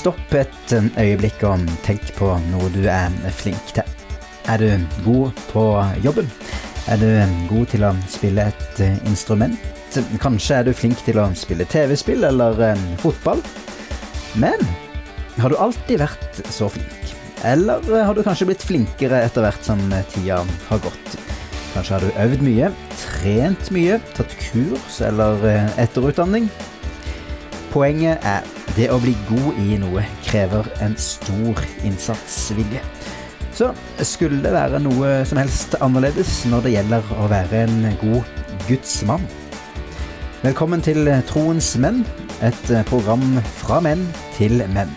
Stopp et øyeblikk og tenk på noe du er flink til. Er du god på jobben? Er du god til å spille et instrument? Kanskje er du flink til å spille TV-spill eller eh, fotball? Men har du alltid vært så flink? Eller har du kanskje blitt flinkere etter hvert som tida har gått? Kanskje har du øvd mye, trent mye, tatt kurs eller eh, etterutdanning? Poenget er det å bli god i noe krever en stor innsatsvilje. Så skulle det være noe som helst annerledes når det gjelder å være en god gudsmann. Velkommen til Troens menn, et program fra menn til menn.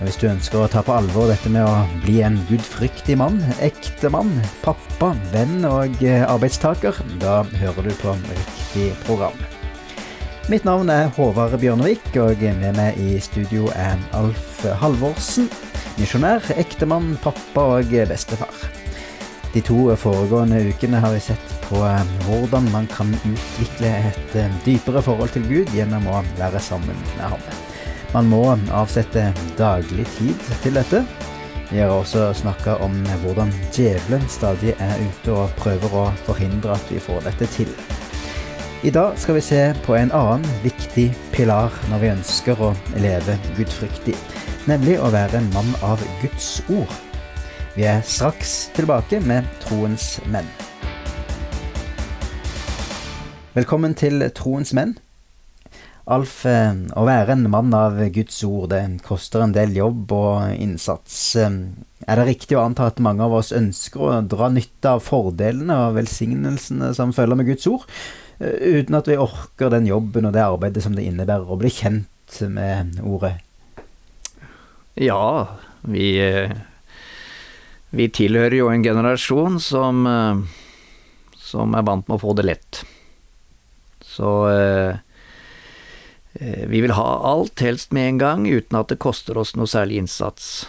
Hvis du ønsker å ta på alvor dette med å bli en gudfryktig mann, ektemann, pappa, venn og arbeidstaker, da hører du på riktig program. Mitt navn er Håvard Bjørnevik, og med meg i studio er Alf Halvorsen. Misjonær, ektemann, pappa og bestefar. De to foregående ukene har vi sett på hvordan man kan utvikle et dypere forhold til Gud gjennom å være sammen med ham. Man må avsette daglig tid til dette. Vi har også snakka om hvordan djevelen stadig er ute og prøver å forhindre at vi får dette til. I dag skal vi se på en annen viktig pilar når vi ønsker å leve gudfryktig, nemlig å være en mann av Guds ord. Vi er straks tilbake med Troens menn. Velkommen til Troens menn. Alf, eh, å være en mann av Guds ord, det koster en del jobb og innsats. Eh, er det riktig å anta at mange av oss ønsker å dra nytte av fordelene og velsignelsene som følger med Guds ord? Eh, uten at vi orker den jobben og det arbeidet som det innebærer å bli kjent med ordet? Ja, vi, eh, vi tilhører jo en generasjon som, eh, som er vant med å få det lett. Så vi vil ha alt helst med en gang, uten at det koster oss noe særlig innsats.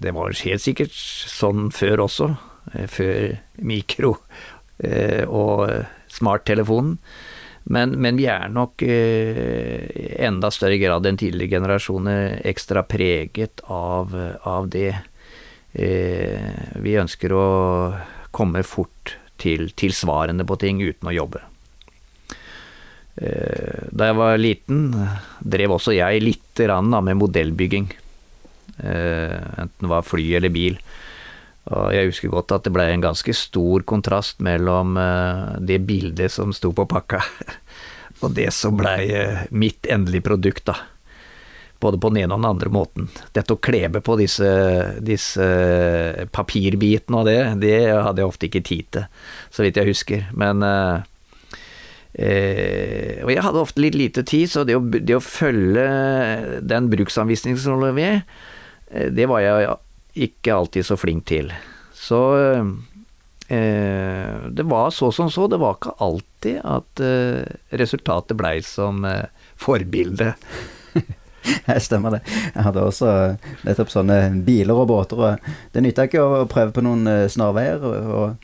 Det var helt sikkert sånn før også, før mikro og smarttelefonen. Men, men, vi er nok eh, enda større grad enn tidligere generasjoner ekstra preget av, av det. Eh, vi ønsker å komme fort til, til, svarene på ting uten å jobbe. Eh, da jeg var liten, drev også jeg lite grann med modellbygging. Eh, enten det var fly eller bil. Og jeg husker godt at det ble en ganske stor kontrast mellom uh, det bildet som sto på pakka, og det som blei uh, mitt endelige produkt, da. Både på den ene og den andre måten. Dette å klebe på disse, disse papirbitene og det, det hadde jeg ofte ikke tid til, så vidt jeg husker. Men og jeg hadde ofte litt lite tid, så det å, det å følge den bruksanvisningen som lå ved, det var jeg ikke alltid så flink til. Så eh, det var så som så, det var ikke alltid at eh, resultatet blei som eh, forbilde. Jeg stemmer det. Jeg hadde også nettopp sånne biler og båter, og det nytta ikke å prøve på noen eh, snarveier. og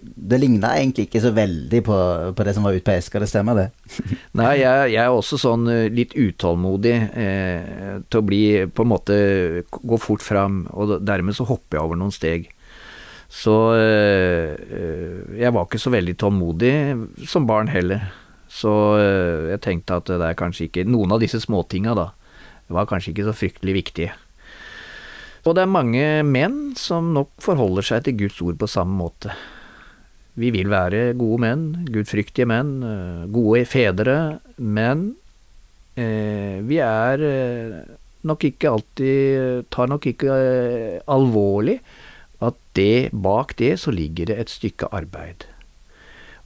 det ligna egentlig ikke så veldig på, på, det som var ute på eska, det stemmer det? Nei, jeg, jeg, er også sånn eh, litt utålmodig eh, til å bli på en måte gå fort fram, og dermed så hopper jeg over noen steg. Så eh, eh, jeg var ikke så veldig tålmodig som barn heller. Så eh, jeg tenkte at det er kanskje ikke Noen av disse småtinga, da, var kanskje ikke så fryktelig viktige. Og det er mange menn som nok forholder seg til Guds ord på samme måte. Vi vil være gode menn, gudfryktige menn, eh, gode fedre, men eh, vi er eh, nok ikke alltid Tar nok ikke eh, alvorlig at det, bak det så ligger det et stykke arbeid.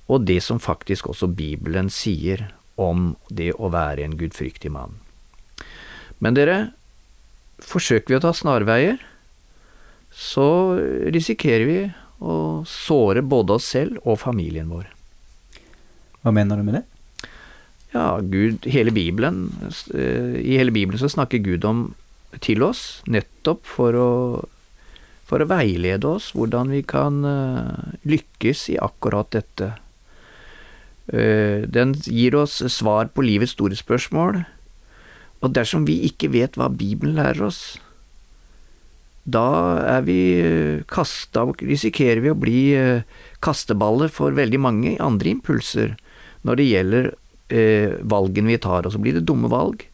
Og det som faktisk også Bibelen sier om det å være en gudfryktig mann. Men dere, forsøker vi å ta snarveier, så risikerer vi og såre både oss selv og familien vår. Hva mener du med det? Ja, Gud, hele Bibelen, eh, I hele Bibelen så snakker Gud om til oss, nettopp for å, for å veilede oss hvordan vi kan eh, lykkes i akkurat dette. Eh, den gir oss svar på livets store spørsmål, Og dersom vi ikke vet hva Bibelen lærer oss, da er vi kasta, risikerer vi å bli kasteballer for veldig mange andre impulser når det gjelder eh, valgene vi tar. Og så blir det dumme valg,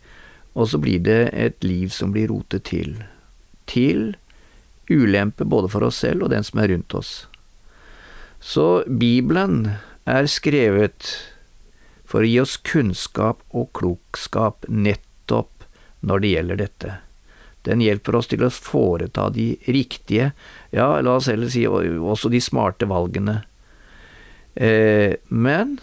og så blir det et liv som blir rotet til. Til ulempe både for oss selv og den som er rundt oss. Så Bibelen er skrevet for å gi oss kunnskap og klokskap nettopp når det gjelder dette. Den hjelper oss til å foreta de riktige, ja, la oss heller si også de smarte valgene. Eh, men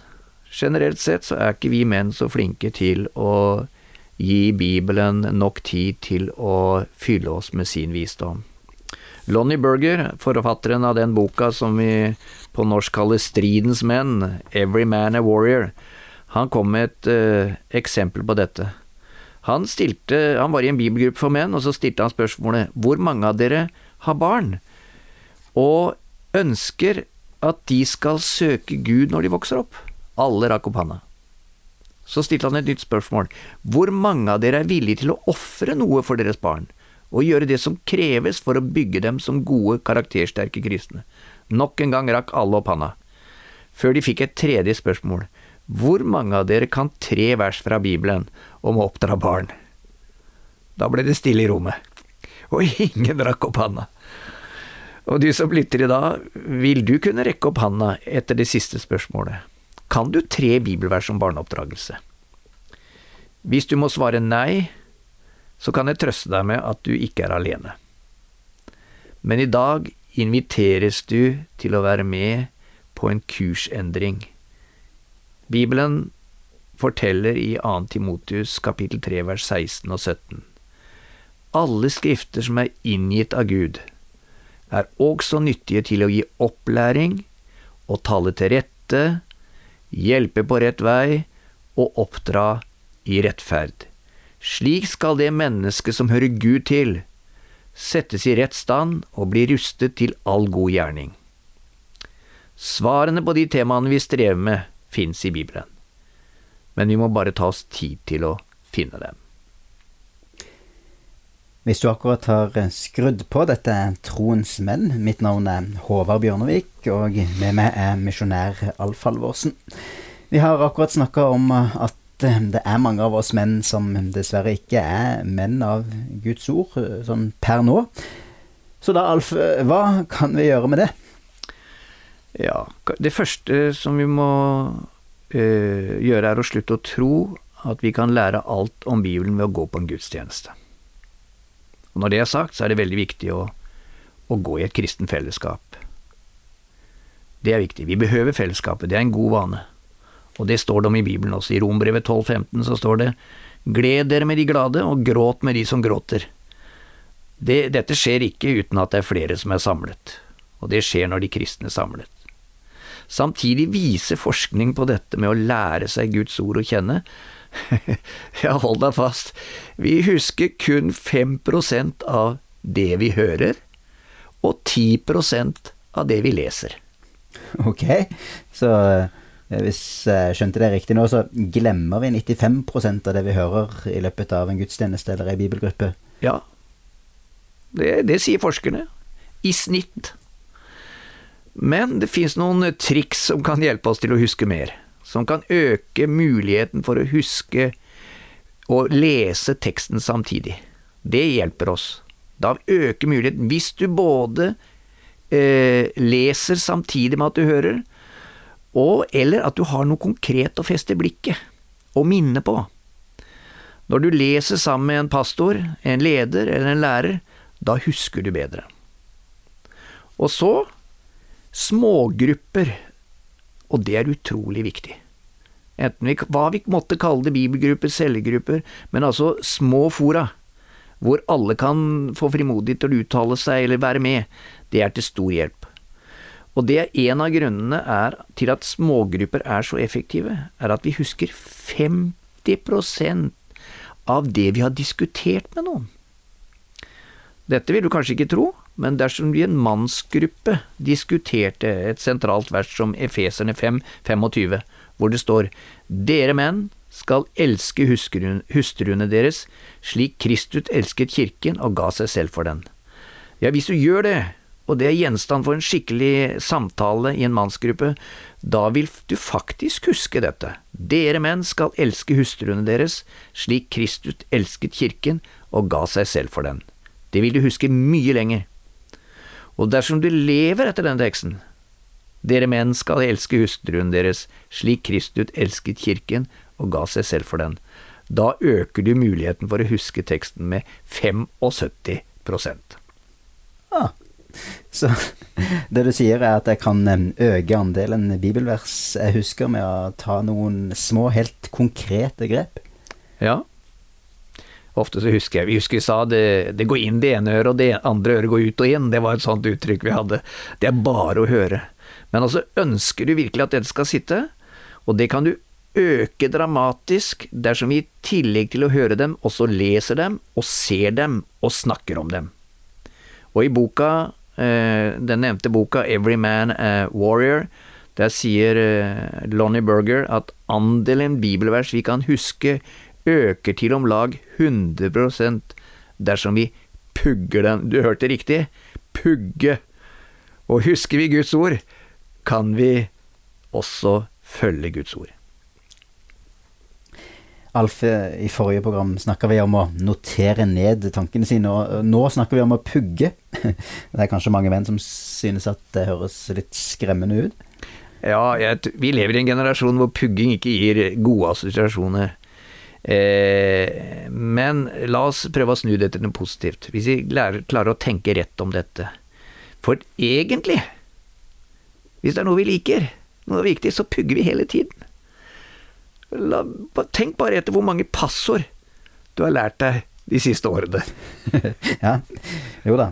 generelt sett så er ikke vi menn så flinke til å gi Bibelen nok tid til å fylle oss med sin visdom. Lonnie Berger, forfatteren av den boka som vi på norsk kaller Stridens menn, Every Man a Warrior, han kom med et eh, eksempel på dette. Han, stilte, han var i en bibelgruppe for menn, og så stilte han spørsmålet hvor mange av dere har barn, og ønsker at de skal søke Gud når de vokser opp? Alle rakk opp handa. Så stilte han et nytt spørsmål. Hvor mange av dere er villige til å ofre noe for deres barn, og gjøre det som kreves for å bygge dem som gode, karaktersterke kristne? Nok en gang rakk alle opp handa, før de fikk et tredje spørsmål. Hvor mange av dere kan tre vers fra Bibelen om å oppdra barn? Da ble det stille i rommet, og ingen rakk opp handa. Og du som lytter i dag, vil du kunne rekke opp handa etter det siste spørsmålet? Kan du tre bibelvers om barneoppdragelse? Hvis du må svare nei, så kan jeg trøste deg med at du ikke er alene. Men i dag inviteres du til å være med på en kursendring. Bibelen forteller i 2. Timotius kapittel 3 vers 16 og 17. Alle skrifter som er inngitt av Gud, er også nyttige til å gi opplæring og tale til rette, hjelpe på rett vei og oppdra i rettferd. Slik skal det mennesket som hører Gud til, settes i rett stand og bli rustet til all god gjerning. Svarene på de temaene vi strever med, fins i Bibelen, men vi må bare ta oss tid til å finne dem. Hvis du akkurat har skrudd på dette Troens menn, mitt navn er Håvard Bjørnevik, og med meg er misjonær Alf Halvorsen. Vi har akkurat snakka om at det er mange av oss menn som dessverre ikke er menn av Guds ord, sånn per nå. Så da, Alf, hva kan vi gjøre med det? Ja, det første som vi må gjøre, er å slutte å tro at vi kan lære alt om Bibelen ved å gå på en gudstjeneste. Og når det er sagt, så er det veldig viktig å, å gå i et kristen fellesskap. Det er viktig. Vi behøver fellesskapet, det er en god vane. Og det står det om i Bibelen også. I Rombrevet 12,15 så står det Gled dere med de glade, og gråt med de som gråter. Det, dette skjer ikke uten at det er flere som er samlet, og det skjer når de kristne er samlet. Samtidig viser forskning på dette med å lære seg Guds ord å kjenne, ja, hold deg fast, vi husker kun 5% av det vi hører, og 10% av det vi leser. Ok, så eh, hvis jeg skjønte det riktig nå, så glemmer vi 95% av det vi hører i løpet av en gudstjeneste eller ei bibelgruppe? Ja, det, det sier forskerne. I snitt. Men det fins noen triks som kan hjelpe oss til å huske mer som kan øke muligheten for å huske og lese teksten samtidig. Det hjelper oss. Da øker muligheten. Hvis du både eh, leser samtidig med at du hører, og eller at du har noe konkret å feste blikket og minne på. Når du leser sammen med en pastor, en leder eller en lærer, da husker du bedre. Og så smågrupper og det er utrolig viktig. Enten vi, hva vi måtte kalle det, bibelgrupper, cellegrupper, men altså små fora, hvor alle kan få frimodig til å uttale seg eller være med, det er til stor hjelp. Og det er en av grunnene er, til at smågrupper er så effektive, er at vi husker 50% av det vi har diskutert med noen. Dette vil du kanskje ikke tro, men dersom vi i en mannsgruppe diskuterte et sentralt vers som Efeserne 5, 25, hvor det står Dere menn, skal elske hustruene deres slik Kristus elsket kirken og ga seg selv for den. Ja, hvis du gjør det, og det er gjenstand for en skikkelig samtale i en mannsgruppe, da vil du faktisk huske dette. Dere menn skal elske hustruene deres slik Kristus elsket kirken og ga seg selv for den. Det vil du huske mye lenger. Og dersom du lever etter den teksten, dere menn skal elske hustruen deres slik Kristus elsket kirken og ga seg selv for den. Da øker du muligheten for å huske teksten med 75 ah, Så det du sier er at jeg kan øke andelen bibelvers jeg husker med å ta noen små, helt konkrete grep? Ja. Ofte så husker jeg vi husker vi sa det, det går inn det ene øret, og det andre øret går ut og inn. Det var et sånt uttrykk vi hadde. Det er bare å høre. Men altså, ønsker du virkelig at dette skal sitte? Og det kan du øke dramatisk dersom vi i tillegg til å høre dem, også leser dem, og ser dem, og snakker om dem. Og i boka, eh, den nevnte boka Every Man a Warrior, der sier eh, Lonnie Berger at andelen bibelvers vi kan huske, øker til om lag 100 dersom vi pugger den. Du hørte riktig, pugge. Og husker vi Guds ord, kan vi også følge Guds ord. Alf, i forrige program snakka vi om å notere ned tankene sine, og nå snakker vi om å pugge. Det er kanskje mange menn som synes at det høres litt skremmende ut? Ja, jeg, vi lever i en generasjon hvor pugging ikke gir gode assosiasjoner. Eh, men la oss prøve å snu det til noe positivt, hvis vi lærer, klarer å tenke rett om dette. For egentlig hvis det er noe vi liker, noe viktig, så pugger vi hele tiden. La, tenk bare etter hvor mange passord du har lært deg de siste årene. ja, jo da.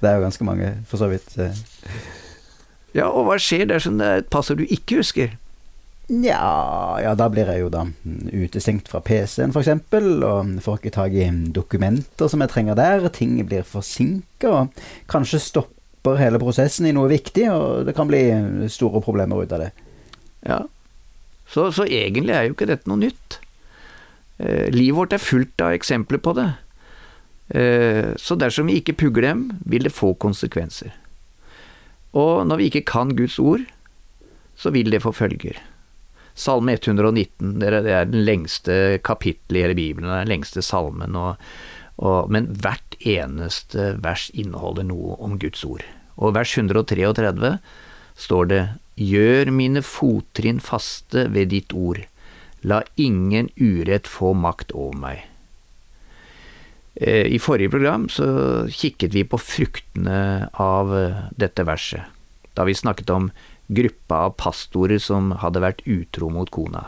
Det er jo ganske mange, for så vidt. Eh. Ja, og hva skjer dersom det er et passord du ikke husker? Nja, ja, da blir jeg jo da utestengt fra PC-en f.eks., og får ikke tak i dokumenter som jeg trenger der, ting blir forsinka, og kanskje stopper hele prosessen i noe viktig, og det kan bli store problemer ut av det. Ja, så, så egentlig er jo ikke dette noe nytt. Eh, livet vårt er fullt av eksempler på det. Eh, så dersom vi ikke pugger dem, vil det få konsekvenser. Og når vi ikke kan Guds ord, så vil det få følger. Salme 119, det er den lengste kapittelet i hele Bibelen, den lengste salmen. Og, og, men hvert eneste vers inneholder noe om Guds ord. Og vers 133 står det Gjør mine fottrinn faste ved ditt ord, la ingen urett få makt over meg. Eh, I forrige program så kikket vi på fruktene av eh, dette verset, da vi snakket om gruppa av pastorer som hadde vært utro mot kona.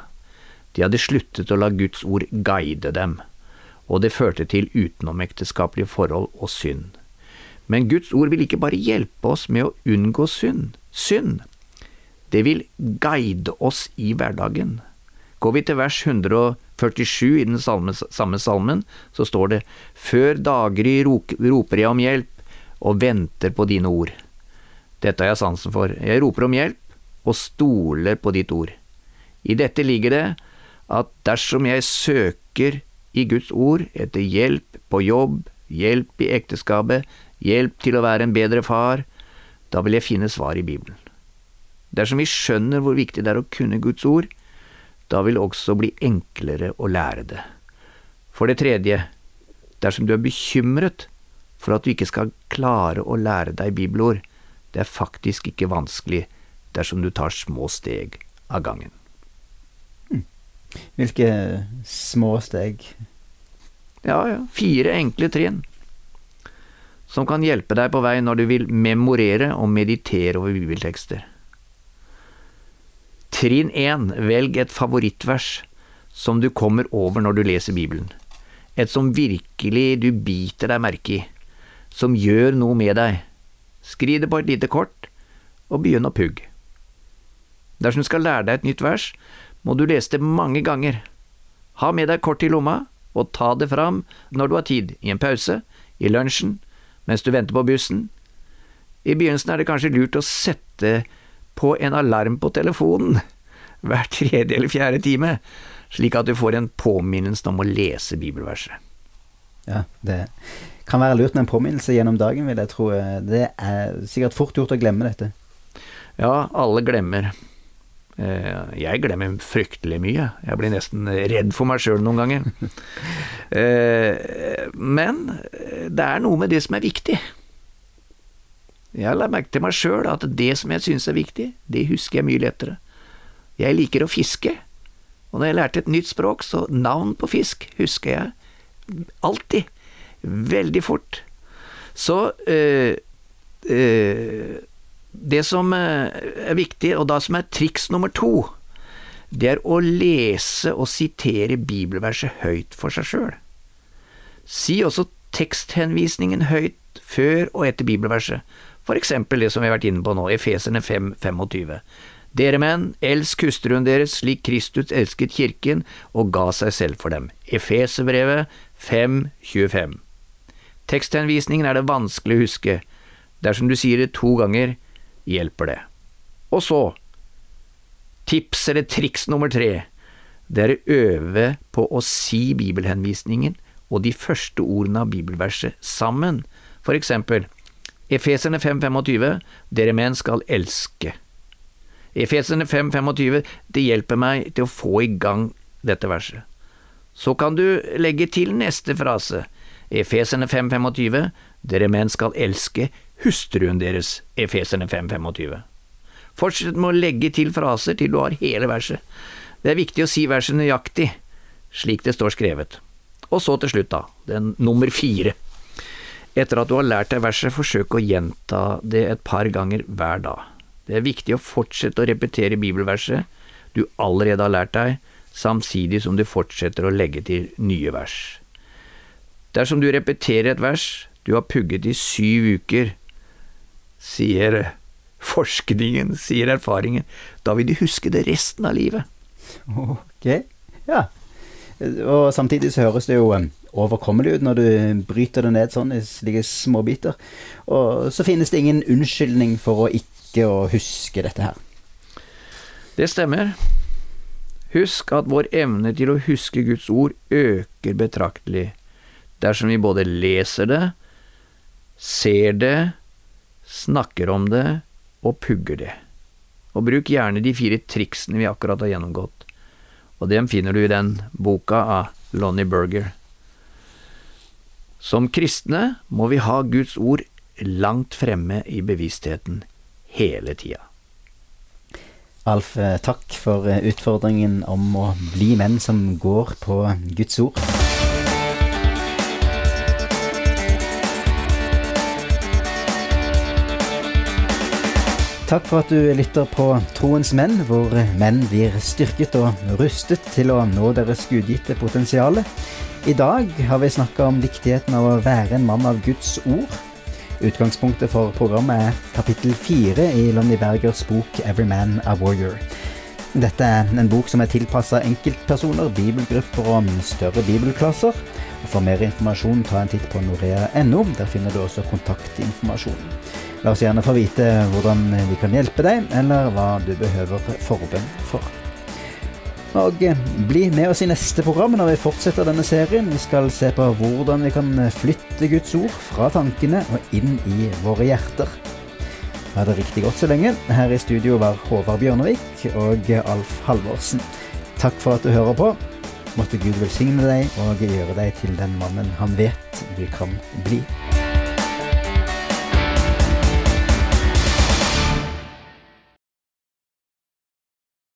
De hadde sluttet å la Guds ord guide dem, og det førte til utenomekteskapelige forhold og synd. Men Guds ord vil ikke bare hjelpe oss med å unngå synd, synd. Det vil guide oss i hverdagen. Går vi til vers 147 i den salme, samme salmen, så står det Før daggry roper jeg om hjelp og venter på dine ord. Dette har jeg sansen for. Jeg roper om hjelp og stoler på ditt ord. I dette ligger det at dersom jeg søker i Guds ord etter hjelp på jobb, hjelp i ekteskapet, hjelp til å være en bedre far, da vil jeg finne svar i Bibelen. Dersom vi skjønner hvor viktig det er å kunne Guds ord, da vil det også bli enklere å lære det. For det tredje, dersom du er bekymret for at du ikke skal klare å lære deg bibelord, det er faktisk ikke vanskelig dersom du tar små steg av gangen. Hm. Hvilke små steg? Ja, ja, fire enkle trinn som kan hjelpe deg på vei når du vil memorere og meditere over bibeltekster. Trinn 1. Velg et favorittvers som du kommer over når du leser Bibelen. Et som virkelig du biter deg merke i, som gjør noe med deg. Skriv det på et lite kort, og begynn å pugge. Dersom du skal lære deg et nytt vers, må du lese det mange ganger. Ha med deg kort i lomma, og ta det fram når du har tid, i en pause, i lunsjen, mens du venter på bussen. I begynnelsen er det kanskje lurt å sette på en alarm på telefonen hver tredje eller fjerde time, slik at du får en påminnelse om å lese bibelverset. Ja, det kan være lurt med en påminnelse gjennom dagen, vil jeg tro. Det er sikkert fort gjort å glemme dette. Ja, alle glemmer. Eh, jeg glemmer fryktelig mye. Jeg blir nesten redd for meg sjøl noen ganger. Eh, men det er noe med det som er viktig. Jeg la merke til meg sjøl at det som jeg synes er viktig, det husker jeg mye lettere. Jeg liker å fiske, og når jeg lærte et nytt språk, så navn på fisk husker jeg alltid. Veldig fort. Så øh, øh, det som er viktig, og da som er triks nummer to, det er å lese og sitere bibelverset høyt for seg sjøl. Si også teksthenvisningen høyt før og etter bibelverset, for eksempel det som vi har vært inne på nå, Efeserne 5, 25. Dere menn, elsk hustruen deres slik Kristus elsket kirken og ga seg selv for dem. Efeserbrevet 5, 25. Teksthenvisningen er det vanskelig å huske. Dersom du sier det to ganger, hjelper det. Og så, tips eller triks nummer tre, det er å øve på å si bibelhenvisningen og de første ordene av bibelverset sammen. For eksempel, Efeserne 5.25, dere menn skal elske. Efeserne 5.25, det hjelper meg til å få i gang dette verset. Så kan du legge til neste frase, Efeserne 5.25, dere menn skal elske hustruen deres, Efeserne 5.25. Fortsett med å legge til fraser til du har hele verset. Det er viktig å si verset nøyaktig, slik det står skrevet. Og så til slutt, da, den nummer fire. Etter at du har lært deg verset, forsøk å gjenta det et par ganger hver dag. Det er viktig å fortsette å repetere bibelverset du allerede har lært deg, samtidig som du fortsetter å legge til nye vers. Dersom du repeterer et vers du har pugget i syv uker, sier forskningen, sier erfaringen, da vil du huske det resten av livet. Ok, ja. Og samtidig så høres det jo um, overkommelig ut når du bryter det ned sånn i slike småbiter. Og så finnes det ingen unnskyldning for å ikke å huske dette her. Det stemmer. Husk at vår evne til å huske Guds ord øker betraktelig dersom vi både leser det, ser det, snakker om det og pugger det. Og bruk gjerne de fire triksene vi akkurat har gjennomgått, og dem finner du i den boka av Lonnie Berger. Som kristne må vi ha Guds ord langt fremme i bevisstheten hele tida. Alf, eh, takk for eh, utfordringen om å bli menn som går på Guds ord. Takk for at du lytter på Troens menn, hvor menn blir styrket og rustet til å nå deres gudgitte potensial. I dag har vi snakka om viktigheten av å være en mann av Guds ord. Utgangspunktet for programmet er kapittel fire i Lonnie Bergers bok 'Every Man a Warrior'. Dette er en bok som er tilpassa enkeltpersoner, bibelgrupper og større bibelklasser. For mer informasjon, ta en titt på norea.no. Der finner du også kontaktinformasjon. La oss gjerne få vite hvordan vi kan hjelpe deg, eller hva du behøver forbønn for. Og bli med oss i neste program når vi fortsetter denne serien. Vi skal se på hvordan vi kan flytte Guds ord fra tankene og inn i våre hjerter. Ha det riktig godt så lenge. Her i studio var Håvard Bjørnevik og Alf Halvorsen. Takk for at du hører på. Måtte Gud velsigne deg og gjøre deg til den mannen han vet du kan bli.